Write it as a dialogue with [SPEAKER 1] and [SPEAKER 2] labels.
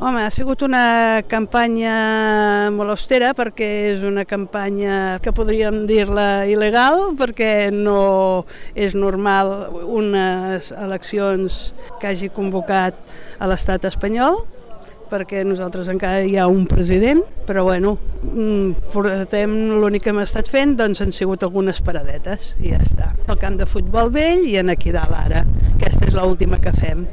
[SPEAKER 1] Home, ha sigut una campanya molt austera perquè és una campanya que podríem dir-la il·legal perquè no és normal unes eleccions que hagi convocat a l'estat espanyol perquè nosaltres encara hi ha un president, però bueno, mm, portem l'únic que hem estat fent, doncs han sigut algunes paradetes i ja està. El camp de futbol vell i en aquí dalt ara. Aquesta és l'última que fem.